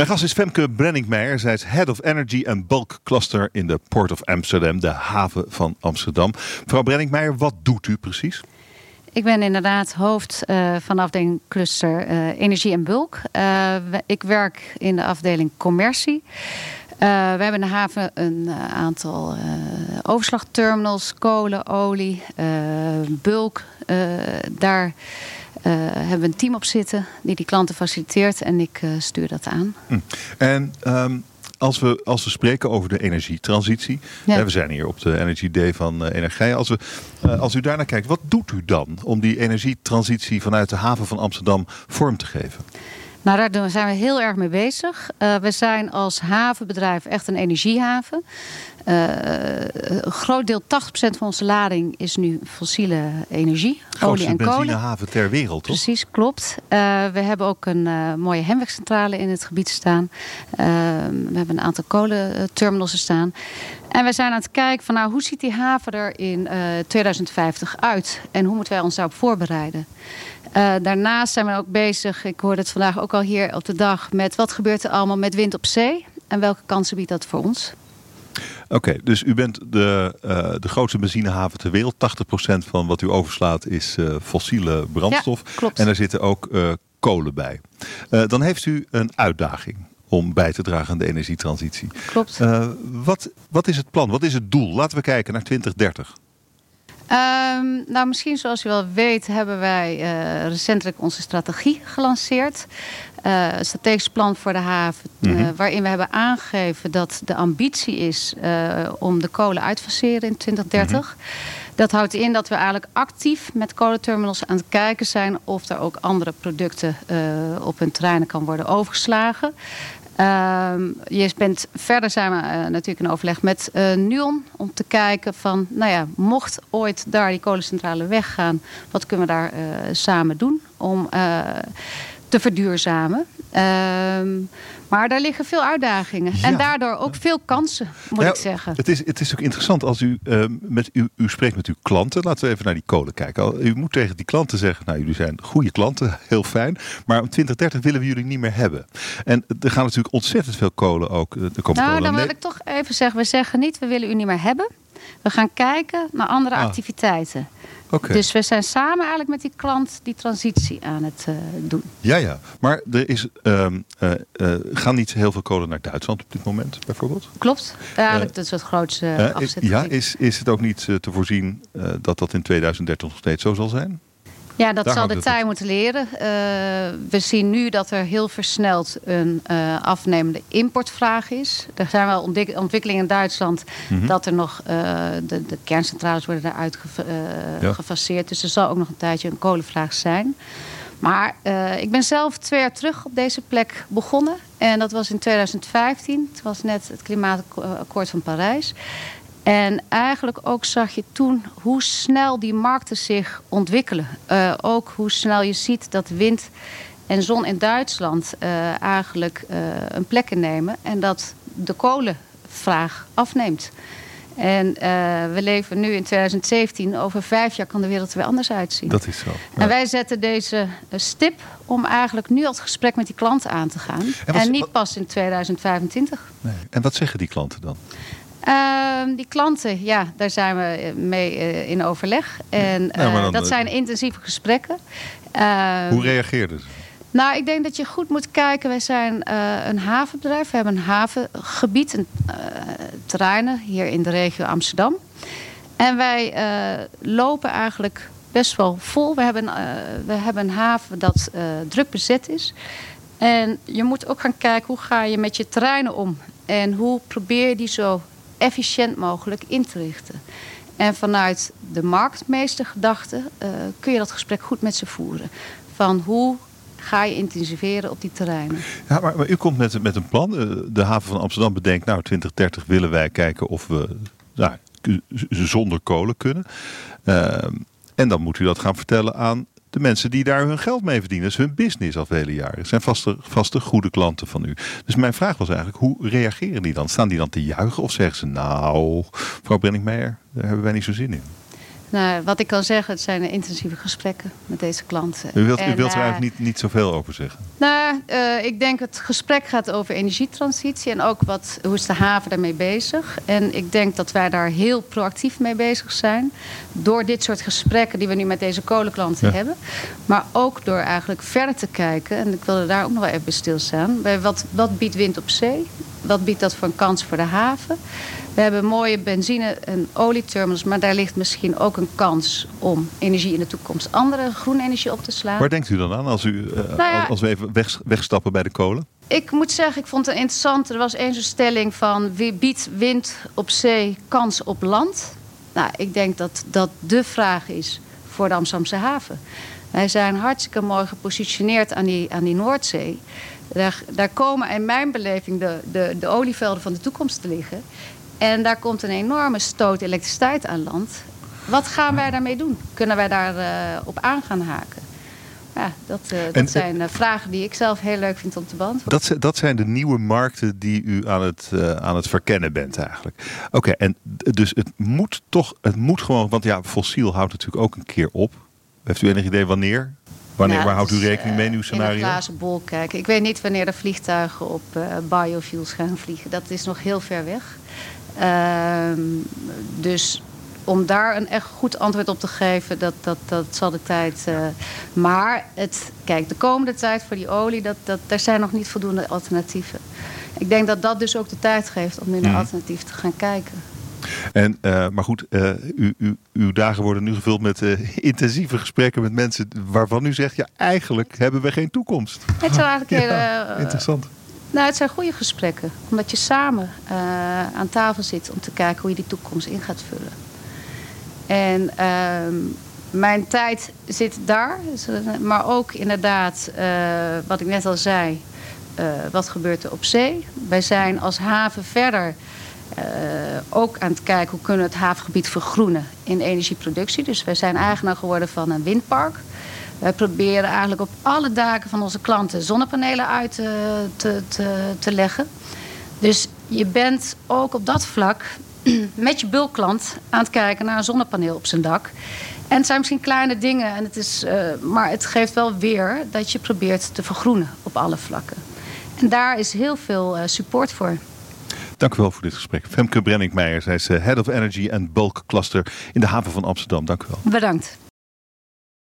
Mijn gast is Femke Brenningmeijer. Zij is Head of Energy and Bulk Cluster in de Port of Amsterdam, de haven van Amsterdam. Mevrouw Brenningmeijer, wat doet u precies? Ik ben inderdaad hoofd uh, van de afdeling cluster uh, energie en bulk. Uh, ik werk in de afdeling commercie. we hebben in de haven een aantal overslagterminals, kolen, olie, bulk. daar hebben we een team op zitten die die klanten faciliteert en ik stuur dat aan. Hm. En um, als we, als we spreken over de energietransitie. Ja. we zijn hier op de Energy Day van uh, Energie. Als, we, als u daarnaar kijkt, wat doet u dan om die energietransitie vanuit de haven van Amsterdam vorm te geven? Nou, daar zijn we heel erg mee bezig. Uh, we zijn als havenbedrijf echt een energiehaven. Uh, een groot deel, 80% van onze lading is nu fossiele energie. olie en kolen. benzinehaven ter wereld, toch? Precies, klopt. Uh, we hebben ook een mooie hemwegcentrale in het gebied staan. we hebben een aantal kolenterminals staan. En we zijn aan het kijken van nou, hoe ziet die haven er in 2050 uit? En hoe moeten wij ons daarop voorbereiden? Daarnaast zijn we ook bezig, ik hoorde het vandaag ook al hier op de dag... met wat gebeurt er allemaal met wind op zee? En welke kansen biedt dat voor ons? Oké, dus u bent de, uh, de grootste benzinehaven ter wereld. 80% van wat u overslaat is uh, fossiele brandstof. Ja, klopt. En er zitten ook kolen bij. dan heeft u een uitdaging om bij te dragen aan de energietransitie. Klopt. wat, wat is het plan? Wat is het doel? Laten we kijken naar 2030. Um, nou, misschien zoals u wel weet hebben wij uh, recentelijk onze strategie gelanceerd. Uh, een strategisch plan voor de haven. Mm -hmm. uh, waarin we hebben aangegeven dat de ambitie is om de kolen uit te faceren in 2030. Mm -hmm. Dat houdt in dat we eigenlijk actief met kolenterminals aan het kijken zijn of er ook andere producten op hun terreinen kan worden overgeslagen. Uh, je bent, verder zijn we uh, natuurlijk in overleg met uh, NUON om te kijken van, nou ja, mocht ooit daar die kolencentrale weggaan, wat kunnen we daar uh, samen doen om te verduurzamen. Ehm, maar daar liggen veel uitdagingen. Ja. En daardoor ook veel kansen, moet ik zeggen. Het is, het is ook interessant als u, uh, met u, u spreekt met uw klanten. Laten we even naar die kolen kijken. U moet tegen die klanten zeggen, nou jullie zijn goede klanten, heel fijn. Maar om 2030 willen we jullie niet meer hebben. En er gaan natuurlijk ontzettend veel kolen ook. Er komt nou, kolen dan wil ik toch even zeggen, we zeggen niet, we willen u niet meer hebben. We gaan kijken naar andere ah. activiteiten. Okay. Dus we zijn samen eigenlijk met die klant die transitie aan het uh, doen. Ja, ja. Maar er is, uh, uh, gaan niet heel veel kolen naar Duitsland op dit moment, bijvoorbeeld? Klopt. Eigenlijk dat is het grootste afzetgebied. Ja, is, is het ook niet te voorzien dat dat in 2030 nog steeds zo zal zijn? Ja, dat Daar zal de tijd moeten leren. Uh, we zien nu dat er heel versneld een uh, afnemende importvraag is. Er zijn wel ontwikkelingen in Duitsland mm -hmm. dat er nog uh, de, de, kerncentrales worden daaruit ge, ja. gefaseerd. Dus er zal ook nog een tijdje een kolenvraag zijn. Maar ik ben zelf twee jaar terug op deze plek begonnen. En dat was in 2015. Het was net het klimaatakkoord van Parijs. En eigenlijk ook zag je toen hoe snel die markten zich ontwikkelen. Uh, ook hoe snel je ziet dat wind en zon in Duitsland uh, eigenlijk uh, een plek innemen. En dat de kolenvraag afneemt. En we leven nu in 2017. Over vijf jaar kan de wereld er weer anders uitzien. Dat is zo. Ja. En wij zetten deze stip om eigenlijk nu al het gesprek met die klanten aan te gaan. En, en niet pas in 2025. Nee. En wat zeggen die klanten dan? Uh, die klanten, ja, daar zijn we mee uh, in overleg. En uh, dan, dat zijn intensieve gesprekken. Ehm, Hoe reageerden ze? Nou, ik denk dat je goed moet kijken. Wij zijn een havenbedrijf. We hebben een havengebied, een, terreinen hier in de regio Amsterdam. En wij lopen eigenlijk best wel vol. We hebben, we hebben een haven dat druk bezet is. En je moet ook gaan kijken hoe ga je met je terreinen om. En hoe probeer je die zo efficiënt mogelijk in te richten. En vanuit de marktmeestergedachte uh, kun je dat gesprek goed met ze voeren. Van hoe ga je intensiveren op die terreinen. Ja, maar, u komt met, met een plan. De haven van Amsterdam bedenkt, nou 2030 willen wij kijken of we nou, zonder kolen kunnen. Uh, en dan moet u dat gaan vertellen aan de mensen die daar hun geld mee verdienen. Dat is hun business al vele jaren. Het zijn vaste, vaste goede klanten van u. Dus mijn vraag was eigenlijk, hoe reageren die dan? Staan die dan te juichen of zeggen ze, nou, mevrouw Brenningmeijer, daar hebben wij niet zo zin in? Nou, wat ik kan zeggen, het zijn intensieve gesprekken met deze klanten. U wilt, u wilt er eh, eigenlijk niet, niet zoveel over zeggen? Nou, uh, ik denk het gesprek gaat over energietransitie en ook wat, hoe is de haven daarmee bezig. En ik denk dat wij daar heel proactief mee bezig zijn. Door dit soort gesprekken die we nu met deze kolenklanten hebben. Maar ook door eigenlijk verder te kijken. En ik wilde daar ook nog wel even stilstaan. Bij wat, wat biedt wind op zee? Wat biedt dat voor een kans voor de haven? We hebben mooie benzine- en olieterminals, maar daar ligt misschien ook een kans om energie in de toekomst andere groene energie op te slaan. Waar denkt u dan aan als, u, uh, nou als we even weg, wegstappen bij de kolen? Ik moet zeggen, ik vond het interessant. Er was eens een stelling van wie biedt wind op zee kans op land? Nou, ik denk dat dat de vraag is voor de Amsterdamse haven. Wij zijn hartstikke mooi gepositioneerd aan die, aan die Noordzee. Daar, daar komen in mijn beleving de, de, de olievelden van de toekomst te liggen. En daar komt een enorme stoot elektriciteit aan land. Wat gaan wij daarmee doen? Kunnen wij daar uh, op aan gaan haken? Ja, dat, uh, dat en, zijn uh, vragen die ik zelf heel leuk vind om te beantwoorden. Dat, dat zijn de nieuwe markten die u aan het, aan het verkennen bent eigenlijk. Oké, en dus het moet toch, het moet gewoon, want ja, fossiel houdt natuurlijk ook een keer op. Heeft u enig idee wanneer? Wanneer, ja, waar houdt u rekening mee in uw scenario? In een glazen bol kijken. Ik weet niet wanneer de vliegtuigen op biofuels gaan vliegen. Dat is nog heel ver weg. Ehm, dus om daar een echt goed antwoord op te geven, dat, dat, dat zal de tijd. Uh, maar het, kijk, de komende tijd voor die olie, dat, dat, daar zijn nog niet voldoende alternatieven. Ik denk dat dat dus ook de tijd geeft om nu naar mhm. alternatieven te gaan kijken. En, uh, maar goed, uh, u, u, uw dagen worden nu gevuld met intensieve gesprekken met mensen waarvan u zegt, ja, eigenlijk hebben we geen toekomst. Het is eigenlijk ja, heel interessant. Nou, het zijn goede gesprekken. Omdat je samen aan tafel zit om te kijken hoe je die toekomst in gaat vullen. En uh, mijn tijd zit daar. Dus, eh, maar ook inderdaad, wat ik net al zei, wat gebeurt er op zee. Wij zijn als haven verder ook aan het kijken hoe kunnen we het havengebied vergroenen in energieproductie. Dus wij zijn eigenaar geworden van een windpark. Wij proberen eigenlijk op alle daken van onze klanten zonnepanelen uit te, te, te, te leggen. Dus je bent ook op dat vlak met je bulkklant aan het kijken naar een zonnepaneel op zijn dak. En het zijn misschien kleine dingen, en het is, uh, maar het geeft wel weer dat je probeert te vergroenen op alle vlakken. En daar is heel veel support voor. Dank u wel voor dit gesprek. Femke Brenninkmeijer, zij is eh, Head of Energy and Bulk Cluster in de haven van Amsterdam. Dank u wel. Bedankt.